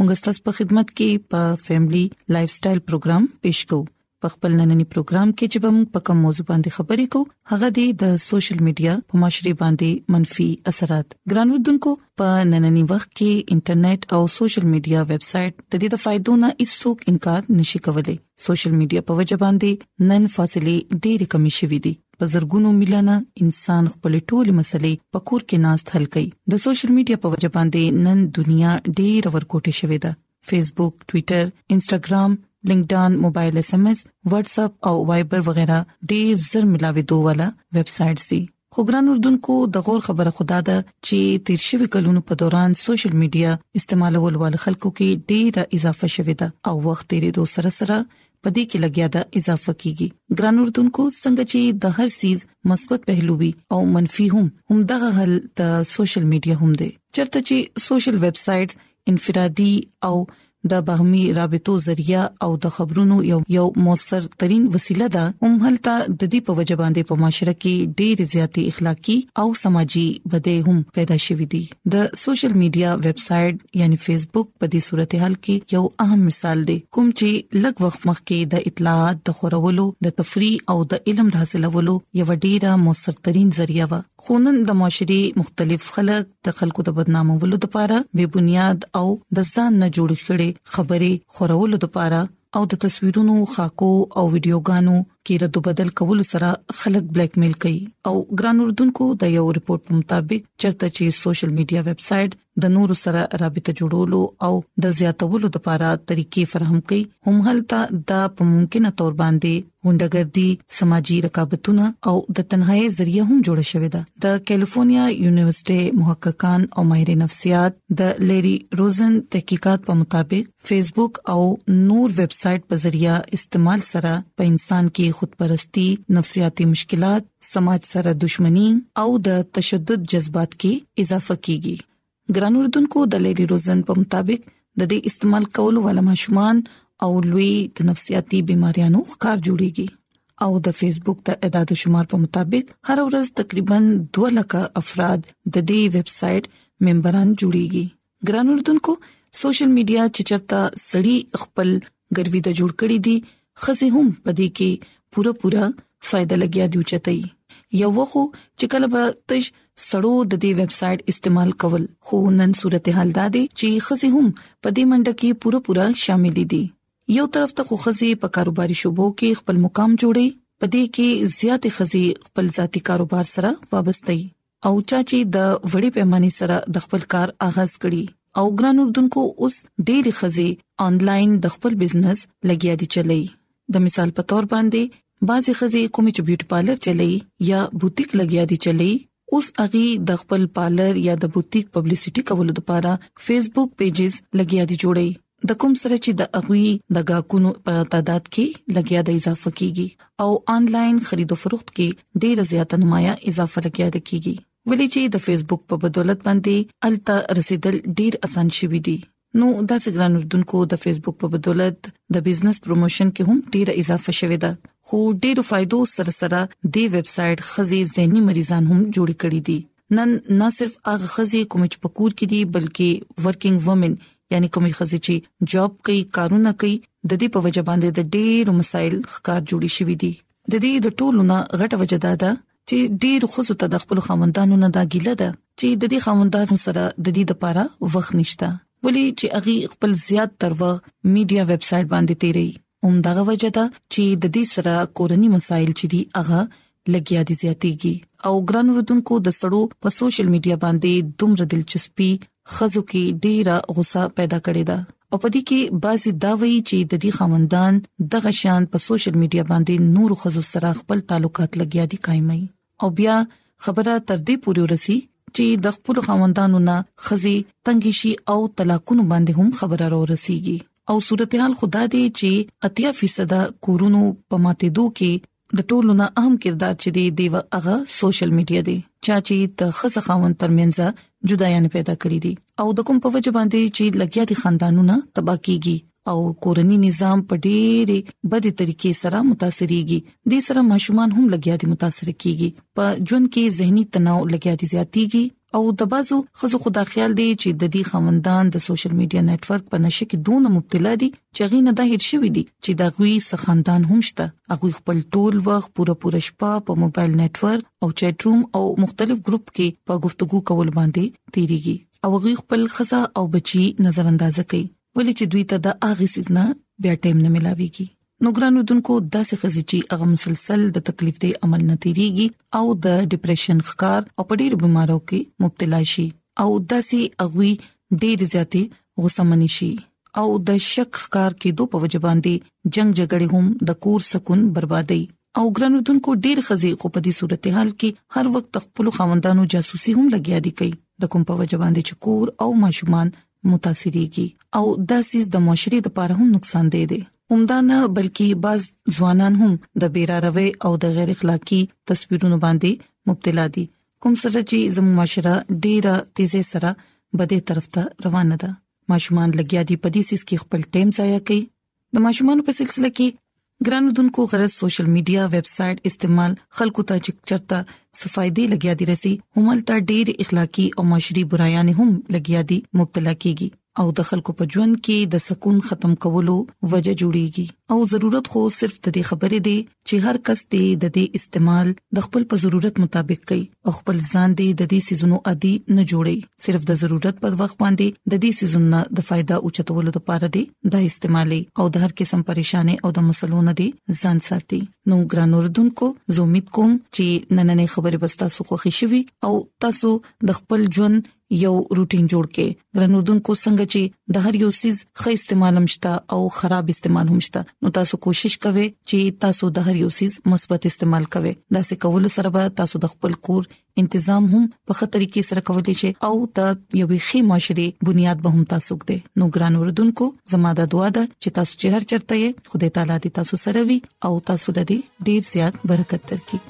موږ ستاسو په خدمت کې په فیملی لایف سټایل پروګرام پېښ کوو په خپل نننی پروګرام کې چې موږ په کوم موضوع باندې خبرې کوو هغه دی د سوشل میډیا په معاشري باندې منفي اثرات ګران وردونکو په نننی وخت کې انټرنیټ او سوشل میډیا ویب سټ د دې د فائدو نه هیڅوک انکار نشي کولای سوشل میډیا په وجه باندې نن فاصله ډېری کمی شوې دي په زرګونو مليانه انسان خپل ټول مسلې په کور کې ناست حل کوي د سوشل میډیا په وجه باندې نن دنیا ډېر ورکوټه شوې ده فیسبوک ټوئیټر انستګرام لینکډان موبایل اس ام اس واتس اپ او وایبر وغیرہ ډېر زر ملاوي دوه والا ویب سټس دي خو ګران اردوونکو د غور خبره خدا ده چې تیر شوی کلونو په دوران سوشل میډیا استعمالول ول خلکو کې ډېره اضافه شوې ده او وخت تیرې دوه سره سره پدې کې لګیا ده اضافه کیږي ګران اردوونکو څنګه چې د هر سیز مثبت پهلو وي او منفي هم هم دغه حل د سوشل میډیا هم دی چرته چې سوشل ویب سټ انفرادي او د بهمي رابطو ذریعہ او د خبرونو یو یو موثر ترين وسیله ده هم هلته د دې په وجبان دي په معاشره کې ډېر زیاتې اخلاقی او سماجی بده هم پیدا شوې دي د سوشل میډیا ویب سټ یعنی فیسبوک په دې صورتحال کې یو اهم مثال دی کوم چې لږ وخت مخکې د اطلاعات د خورولو د تفریح او د علم د حاصلولو یو ډیره موثرترین ذریعہ و خونن د معاشري مختلف خلک د خلکو د بدنامولو لپاره بے بنیاد او د ځان نه جوړ کړي خبرې خورولو لپاره او د تصویرونو خاکو او ویډیوګانو کې رد بدل کول سره خلک بلیک میل کوي او ګران اردوونکو د یو رپورت په مطابق چرته چې سوشل میډیا ویب سټ د نور سره رابطه جوړولو او د زیاتولو لپاره طریقې فراهم کړي هم هلته دا په ممکنه تور باندې غونډګردي سماجی رقابتونه او د تنهایی ذریعہ هم جوړ شوې ده د کیلیفورنیا یونیورسيټي محققان او ماهر نفسیات د لری روزن تحقیقات په مطابق فیسبوک او نور ویب سټ په ذریعہ استعمال سره په انسان کې خودپرستی، نفسیاتي مشکلات، سماج سره دښمنی او د تشدد جذبات کې اضافه کیږي. ګران اردوونکو د لیری روزن په مطابق د دې استعمال کولو والا ماشومان او لوی د نفسیاتي بيماريانو ښکار جوړيږي او د فیسبوک د اعداد او شمار په مطابق هر ورځ تقریبا 2 لک افراد د دې ویب سټ ممبران جوړيږي ګران اردوونکو سوشل میډیا چې چرته سړی خپل ګروي د جوړ کړی دي خزه هم پدې کې پوره پوره فائدہ لګیا دی چتای یو وخو چې کله به تش سړو د دې ویب سټ استعمال کول خو نن صورتحال دا دی چې خزه هم په دې منډه کې پوره پوره شامل دي یو طرف ته خو خزه په کاروباري شوبو کې خپل مقام جوړي پدې کې زیات خزه خپل ذاتی کاروبار سره وابسته دي او چا چې د وړې پیمانې سره د خپل کار آغاز کړي او ګران اردوونکو اوس ډېر خزي انلاین د خپل بزنس لګیا دي چلی د مثال په تور باندې بعضی خزي کوم چې بیوټي پارلر چلی یا بوتیک لګیا دي چلی اوس اغي د خپل پارلر یا د بوتیک پبلسټي کولو لپاره فیسبوک پیجز لګیا دي جوړي د کوم سره چې د اغوي د غاکونو په تعداد کې لګیا د اضافه کیږي او انلاین خرید او فروخت کې ډیر زیاته نمایاں اضافه لګیا د کیږي ولې چې د فیسبوک په بدولت باندې الته رسیدل ډیر اسان شوي دي نو دا سګران اردوونکو د فیسبوک په بدولت د بزنس پروموشن کې هم ډیر اضافه شوې ده خو ډیر فائدو سره سره د ویب سټ خزي زهني مریضان هم جوړ کړي دي نن نه صرف هغه خزي کوم چې پکور کې دي بلکې ورکینګ وومن یعنی کومې خزي چې جاب کوي کارونه کوي د دې په وجه باندې د ډېرو مسایل ښکار جوړي شوې دي د دې د ټولو نه غټه وجه دا ده چې ډېر خزو ته د خپل خاوندانو نه دا ګیله ده چې د دې خاوندانو سره د دې لپاره وخت نشته ولی چې اغي خپل زیات تر وخت میډیا ویب سټ باندې تیری هم دغه وجه ده چې د دې سره کورنی مسایل چې دی هغه لګیا دي زیاتیږي او ګران رودونکو د سړو په سوشل میډیا باندې دومره دلچسپي خزو کې ډیره غوسه پیدا کړې ده او په دې کې بعضی دا وایي چې د دې خاوندان د غشان په سوشل میډیا باندې نور خزو سره خپل تعلقات لګیا دي قائمي او بیا خبره تر دې پورې ورسی چې د خپل خاوندانو نه خزي تنګي شي او طلاقونو باندې هم خبره را ورسیږي او صورتحال خدا دې چې 80% کورونو په ماته دوه کې د ټولو نه اهم کردار چې دی دی هغه سوشل میډیا دی چا چې د خزه خاوند ترمنځ جدایان پیدا کړی دي او د کوم په وجه باندې چې لګیا دي خاندانونه تباکیږي او کورنی نظام په ډېری بدې طریقې سره متاثرېږي د سره ماشومان هم لګیا دي متاثر کیږي په ژوند کې زهنی تناو لګیا دي زیاتیږي او د بازو خزو خدا خیال دی چې د دې خوندان د سوشل میډیا نت ورک په نشه کې دون مبتلا دي چې غي نه د هیر شوې دي چې دا غوي سخاندان هم شته هغه خپل ټول وخت پوره پوره شپه په موبایل نت ورک او چیټ روم او مختلف ګروپ کې په گفتگو کول باندې تیریږي او غي خپل خزا او بچي نظر انداز کوي ولې چې دوی ته د اغه سيزنا بیا ټیم نه ملاويږي نو ګرانو دونکو داسې خزي چې هغه مسلسل د تکلیف دی عمل نه تیریږي او د ډیپریشن ښکار او په ډیر بيمارو کې مبتلا شي او داسې اغوي ډیر زیاتې غوسه منی شي او د شک ښکار کې دوه په وجبان دي جنگ جګړه هم د کور سکون بربادي او ګرانو دونکو ډیر خزي خو په دې صورتحال کې هر وخت خپل خوندانو جاسوسي هم لګیا دي کوي د کوم په وجبان دي چې کور او ماشومان متاثريږي او دا سیس د معاشري د پاره هم نقصان دی دی همدا نه بلکې بعض ځوانان هم د بیرا روي او د غیر اخلاقی تصویرونو باندې مبتلا دي کوم سره چې زموږ معاشره ډیره تیزه سره بده طرف ته روانه ده ماشومان لګیا دي په دې سیس کې خپل ټیم ضایع کوي د ماشومان په سلسله کې ګرانو دونکو غرض سوشل میډیا ویب سټ استعمال خلکو ته چې چرته صفایدي لګیا دي رسي همل ته ډېر اخلاقی او معاشري برایانه هم لګیا دي مبتلا کیږي او د خلکو په ژوند کې د سکون ختم کولو وجه جوړیږي او ضرورت خو صرف د دې خبرې دی چې هر کس دې د دې استعمال د خپل په ضرورت مطابق کوي او خپل ځان دې د دې سيزونو عادي نه جوړي صرف د ضرورت پر وخت باندې د دې سيزونو د فائدہ او چتولو لپاره دې دا استعمالي او د هر قسم پریشانې او د مسلو نه دې ځان ساتي نو ګران اوردونکو زه امید کوم چې نننې خبرې بستا سو خوښی شوي او تاسو د خپل ژوند یو روټین جوړ کې ګران اردوونکو څنګه چې د هر یو سیز خې استعمال هم شته او خراب استعمال هم شته نو تاسو کوشش کوئ چې تاسو د هر یو سیز مثبت استعمال کوئ دا څه کول سره به تاسو د خپل کور تنظیم هم په خه طریقې سره کولای شي او د یوې ښې معاشري بنیاد به هم تاسو ګده نو ګران وردونکو زما د دعا ده چې تاسو چې هر چرته یې خدای تعالی دې تاسو سره وي او تاسو لري ډیر زیات برکت درکړي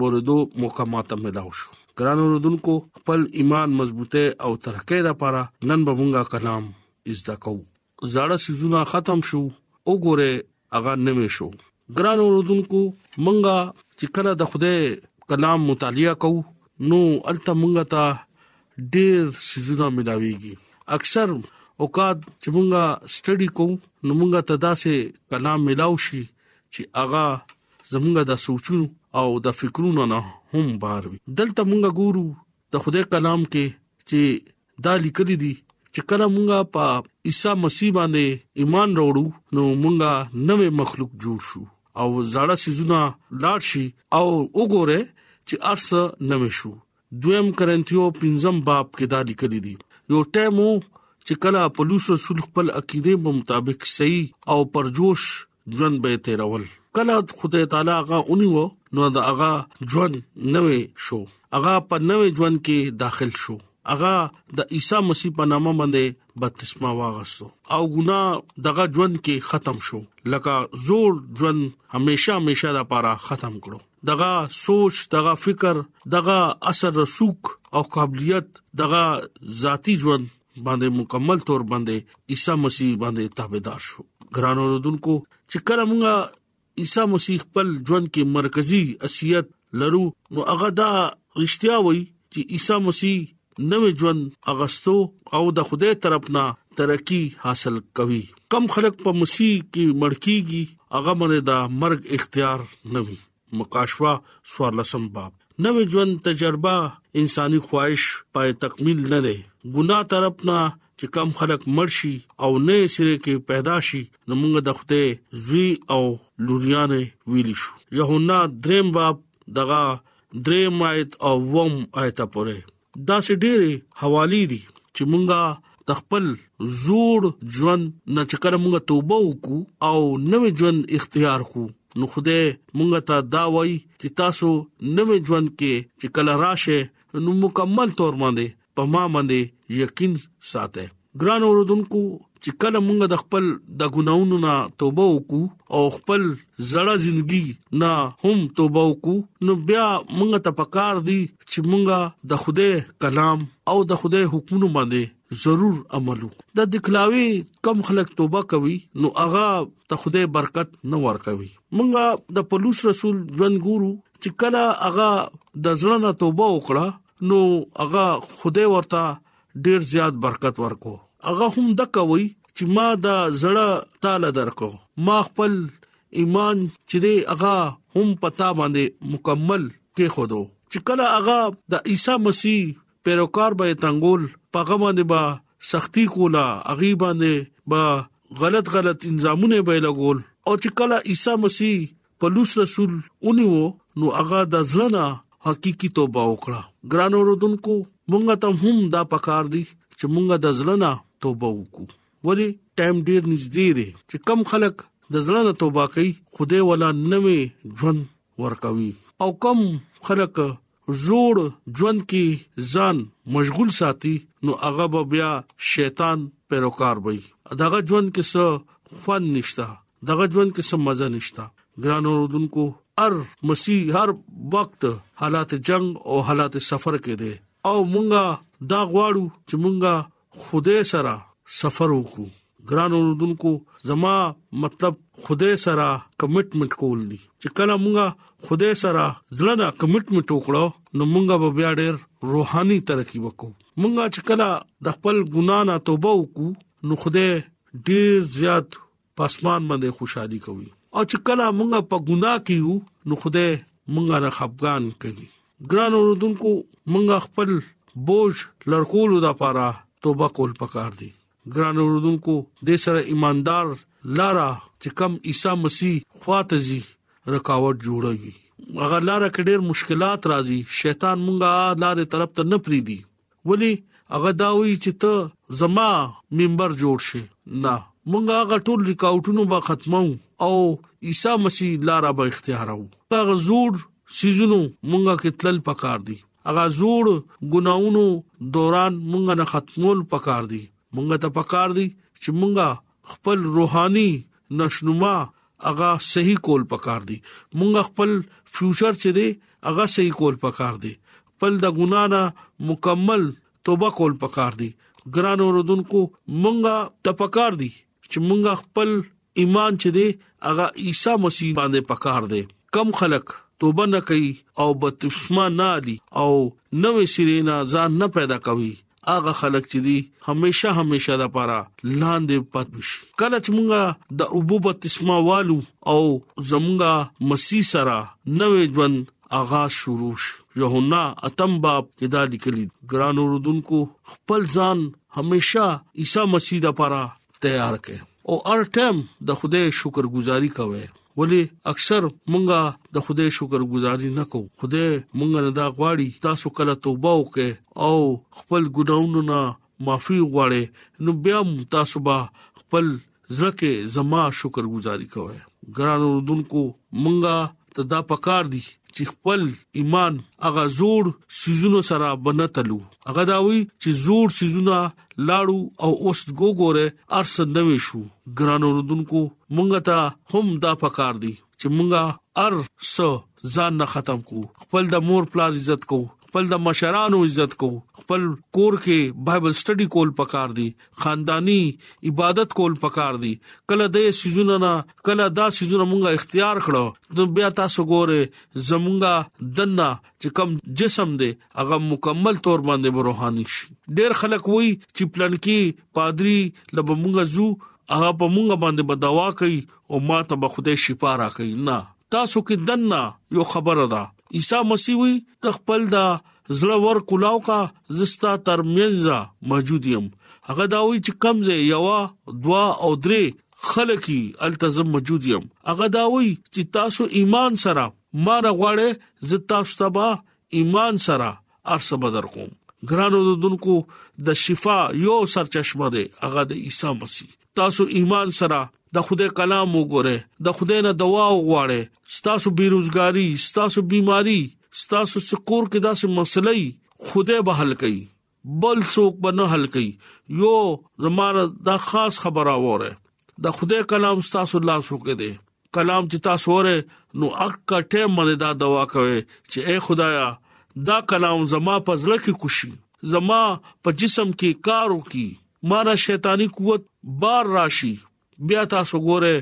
اوریدو موقع ماته ملاو شو ګران اوردونکو خپل ایمان مضبوطه او ترقه لپاره نن به مونږه کلام زده کو زړه سيزونه ختم شو وګوره هغه نوې شو ګران اوردونکو مونږه چې کله د خوده کلام مطالعه کوو نو الته مونږه ته ډېر سيزونه ملاويږي اکثر اوقات چې مونږه سټډي کوو نو مونږه ته داسې کلام ملاو شي چې اغا زمونږ د سوچونو او د فکرونو نه هم بار وي دلته مونږ ګورو د خدای کلام کې چې دا لیکل دي چې کله مونږه په عیسی مسیح باندې ایمان وروړو نو مونږه نوې مخلوق جوړ شو او زړه سيزونه لاړ شي او وګوره چې ارس نوې شو دویم کرنتیو پنځم باب کې دا لیکلي دي یو ټیم وو چې کله پولیس رسول خپل عقیده په مطابق صحیح او پرجوش ژوند به تیرول کله خدای تعالی هغه اونی وو نو دا هغه ژوند نوې شو هغه په نوې ژوند کې داخل شو هغه د عیسی مسیح په نامه باندې بپتسما واغستو او ګنا دغه ژوند کې ختم شو لکه زوړ ژوند همیشه همیشه لپاره ختم کړو دغه سوچ دغه فکر دغه اثر رسوک او قابلیت دغه ذاتی ژوند باندې مکمل تور باندې عیسی مسیح باندې تابعدار شو ګران اوردونکو چې کله موږ عیسی مسیح خپل ژوند کې مرکزی اصلیت لرو نو هغه دا رښتیا وایي چې عیسی مسیح نوې ژوند اغستو او د خدای طرفنا ترقی حاصل کوي کم خلک په مسیح کې مړکیږي هغه باندې دا مرګ اختیار نوي مکاشوا سوار لسم باب نوې ژوند تجربه انساني خواهش پای تکمیل نه ده ګناه طرفنا چې کم خلک مرشي او نه سره کې پیدا شي نو موږ د خدای زوی او لوریانه ویل شو یوهنا دریم باب دغه دریم آیت او وم آیت پورې دا سې ډېری حوالی دي چې مونږه تخپل زوړ ژوند نه چې کله مونږه توبه وکړو او نوې ژوند اختیار کړو نو خوده مونږه ته دا وای چې تاسو نوې ژوند کې چې کله راشه نو مکمل تور باندې په ما باندې یقین ساته ګران اوردونکو چې کله مونږ د خپل د ګناونو نه توبه وکړو او خپل زړه ژوندۍ نه هم توبه وکړو نو بیا مونږ ته پکار دي چې مونږ د خوده کلام او د خوده حکمونو باندې ضرور عمل وکړو د دکلاوي کم خلک توبه کوي نو هغه ته خدای برکت نه ور کوي مونږه د پلوص رسول ژوند ګورو چې کله هغه د ځړنه توبه وکړه نو هغه خدای ورته ډیر زیات برکت ورکو هغه هم د کوي چې ما دا زړه تعالی درکو ما خپل ایمان چې دی هغه هم پتا باندې مکمل کې خودو چې کله هغه د عیسی مسیح پیروکار به تنګول پغه باندې با سختی کولا اغي باندې با غلط غلط انزامونه به لګول او چې کله عیسی مسیح پلوس رسول اونیو نو هغه د ځړه نه حقيقي توبه وکړه ګران اوردونکو مونږ ته هم دا پکار دي چې مونږ د ځړه نه توبه وکړو ولی ټایم ډیر نږدې دی چې کم خلک د ځړه نه توبه کوي خدای ولا نوې ژوند ورکوي او کم خلک زوړ ژوند کې ځان مشغول ساتي نو هغه به بیا شیطان پیروکار وي دغه ژوند کې څه خوان نشتا دغه ژوند کې څه مزه نشتا ګران اوردونکو هر مسیح هر وخت حالات جنگ او حالات سفر کې دي او مونږه دا غواړو چې مونږه خدای سره سفر وکړو ګران اوردونکو زما مطلب خدای سره کمټمنټ کول دي چې کله مونږه خدای سره ځړه نه کمټمنټ وکړو نو مونږه به بیا ډېر روحاني ترقی وکړو مونږه چې کله د خپل ګنا نه توبه وکړو نو خدای ډېر زیات پاسمان باندې خوشحالي کوي او چې کله موږ په ګناه کې یو نو خدای موږ نه خفقان کوي ګران اوردونکو موږ خپل بوج لړکول د لپاره توبه کول پکار دي ګران اوردونکو د سره ایماندار لارا چې کم عیسی مسیح خواتزي رکاوټ جوړوي هغه لار کې ډېر مشکلات راځي شیطان مونږه لارې طرف ته نه پریدي ولی هغه دا وی چې ته زما ممبر جوړ شې نه مونږه هغه ټول ریکاوټونو به ختمو او عیسی مسیح لار به اختیارو هغه زوړ سيزونو مونږه کې تلل پکار دي هغه زوړ ګناونو دوران مونږه نه ختمول پکار دي مونږه ته پکار دي چې مونږه خپل روحاني نشنما هغه صحیح کول پکار دي مونږ خپل فیوچر چې دی هغه صحیح کول پکار دي خپل د ګنا نه مکمل توبه کول پکار دي ګران اوردونکو مونږه ته پکار دي چې مونږ خپل ایمان چې دی هغه عیسی مسیح باندې پکار دی کم خلک توبه نه کوي او بتشما نه علي او نوې سرینا ځان نه پیدا کوي هغه خلک چې دي همیشه همیشه د پاره لاندې پاتې شي کله چې مونږه د ابو بتسما والو او زمونږه مسی سره نوې ژوند آغاز شروع شي یوهنا اتم باب کې دا لیکلي ګران اوردونکو خپل ځان همیشه عیسی مسیح د پاره تیار کړئ او هر ټایم د خدای شکر گزاري کوي ولی اکثر مونږه د خدای شکر گزاري نه کوو خدای مونږه نه دا غواړي تاسو کله توبه وکړئ او خپل ګناونو نه معافي غواړئ نو بیا تاسو به خپل ځکه زما شکر گزاري کوي ګران اوردونکو مونږه ته دا پکار دي چې خپل ایمان هغه زوړ سيزونو سره بنتلو هغه دا وی چې زوړ سيزونه لاړو او اوس وګوره ارس نوې شو ګران اوردونکو مونږ ته هم دا پکار دی چې مونږه ار س ځان نه ختم کو خپل د مور پلار عزت کو خپل د مشرانو عزت کو خپل کور کې بایبل سټډي کول پکار دي خاندانی عبادت کول پکار دي کله د سيزونه نه کله دا سيزونه مونږه اختیار کړو نو بیا تاسو ګوره زمونږه دنه چې کم جسم دی هغه مکمل تور باندې بروحاني شي ډېر خلک وایي چې پلان کې پادری لبمونګه زو هغه په مونږ باندې بدوا کوي او ما ته به خدای شفا را کوي نه تاسو کې دنه یو خبره ده عیسی مسیح وی تخپل دا زړه ور کولاو کا زستا ترمنځ موجود يم هغه دا وی چې کمزه یوا دوا او درې خلکی التزم موجود يم هغه دا وی چې تاسو ایمان سره ما نه غواړي زه تاسو ته به ایمان سره ارسه بدر کوم ګرانو دونکو د شفا یو سرچشمه ده هغه د عیسی مسیح تاسو ایمان سره د خدای کلام وګوره د خدای نه دوا وغواړي ستاسو بیروزګاری ستاسو بیماری ستاسو سکور کې داسې مسلې خدای به حل کوي بل څوک به نه حل کوي یو زماره دا خاص خبره وره د خدای کلام تاسو لاس وکړي دي کلام چې تاسو وره نو اکه ټیم باندې دا دوا کوي چې اے خدایا دا کلام زما په زړه کې کوشي زما په جسم کې کار وکي مارا شیطانی قوت بار راشي بیا تاسو ګوره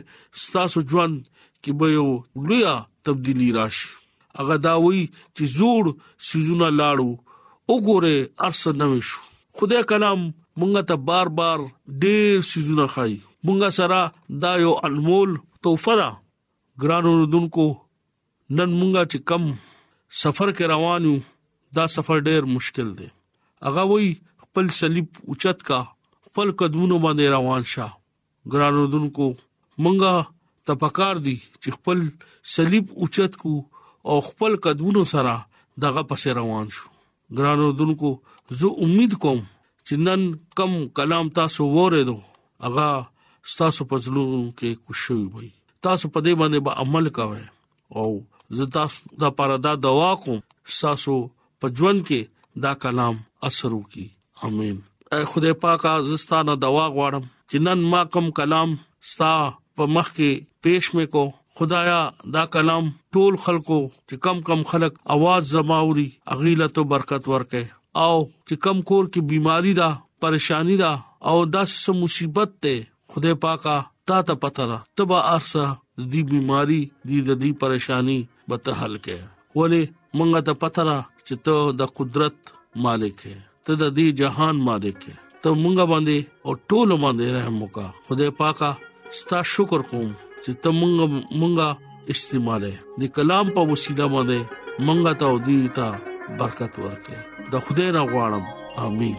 تاسو ژوند کې به یو لوی تبدیلی راشي هغه دا وی چې زوړ سيزونه لاړو وګوره ارسه نوې شو خدای کلام مونږه ته بار بار ډېر سيزونه خای مونږه سره دا یو انمول تحفه ده ګران اوردونکو نن مونږه چې کم سفر کې روان یو دا سفر ډیر مشکل دی هغه وای خپل صلیب اوچت کا خپل قدمونو باندې روان شه ګرانو دونکو مونږه تپکار دي چې خپل صلیب اوچت کو او خپل قدمونو سره دغه پس روان شو ګران اردوونکو زه امید کوم چې نن کم کلام تاسو وریدو هغه تاسو په ځلو کې کوشوي وي تاسو په دې باندې به عمل کوئ او زه تاسو د پاره دا دعا کوم تاسو په ژوند کې دا کلام اثر وکي امين اے خدای پاک زستانه دوا غواړم چې نن ما کوم کلام ستا په مخ کې پیش مې کو خدایا دا کلام ټول خلکو چې کم کم خلک आवाज زماوري اغیله ته برکت ورکې او چې کم کور کې بيماري ده پریشانی ده او داسې مصیبت ته خدای پاکا تا ته پته را تبا ارسه دی بيماري دی د دې پریشانی به ته حل کې ولی مونږ ته پته را چې ته د قدرت مالک یې ته د دې جهان مالک یې ته مونږ باندې او ټول باندې رحم وکا خدای پاکا ستا شکر کوم چې ته مونږ مونږه استعماله د کلام په وسیله باندې مونږ ته او دې ته برکت ورکړي د خدای نه غواړم امين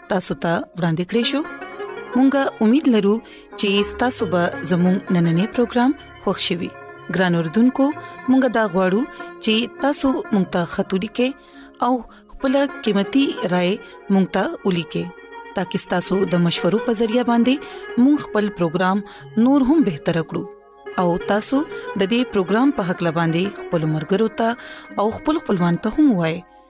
تاسو ته ورانده کړی شو مونږه امید لرو چې تاسو به زموږ نننې پروګرام خوښ شوي ګران اوردونکو مونږه دا غواړو چې تاسو مونږ ته خاطري کې او خپل قیمتي رائے مونږ ته ولي کې ترڅو تاسو د مشورو په ذریعہ باندې مونږ خپل پروګرام نور هم بهتر کړو او تاسو د دې پروګرام په حق لباندي خپل مرګرو ته او خپل خپلوان ته هم وایي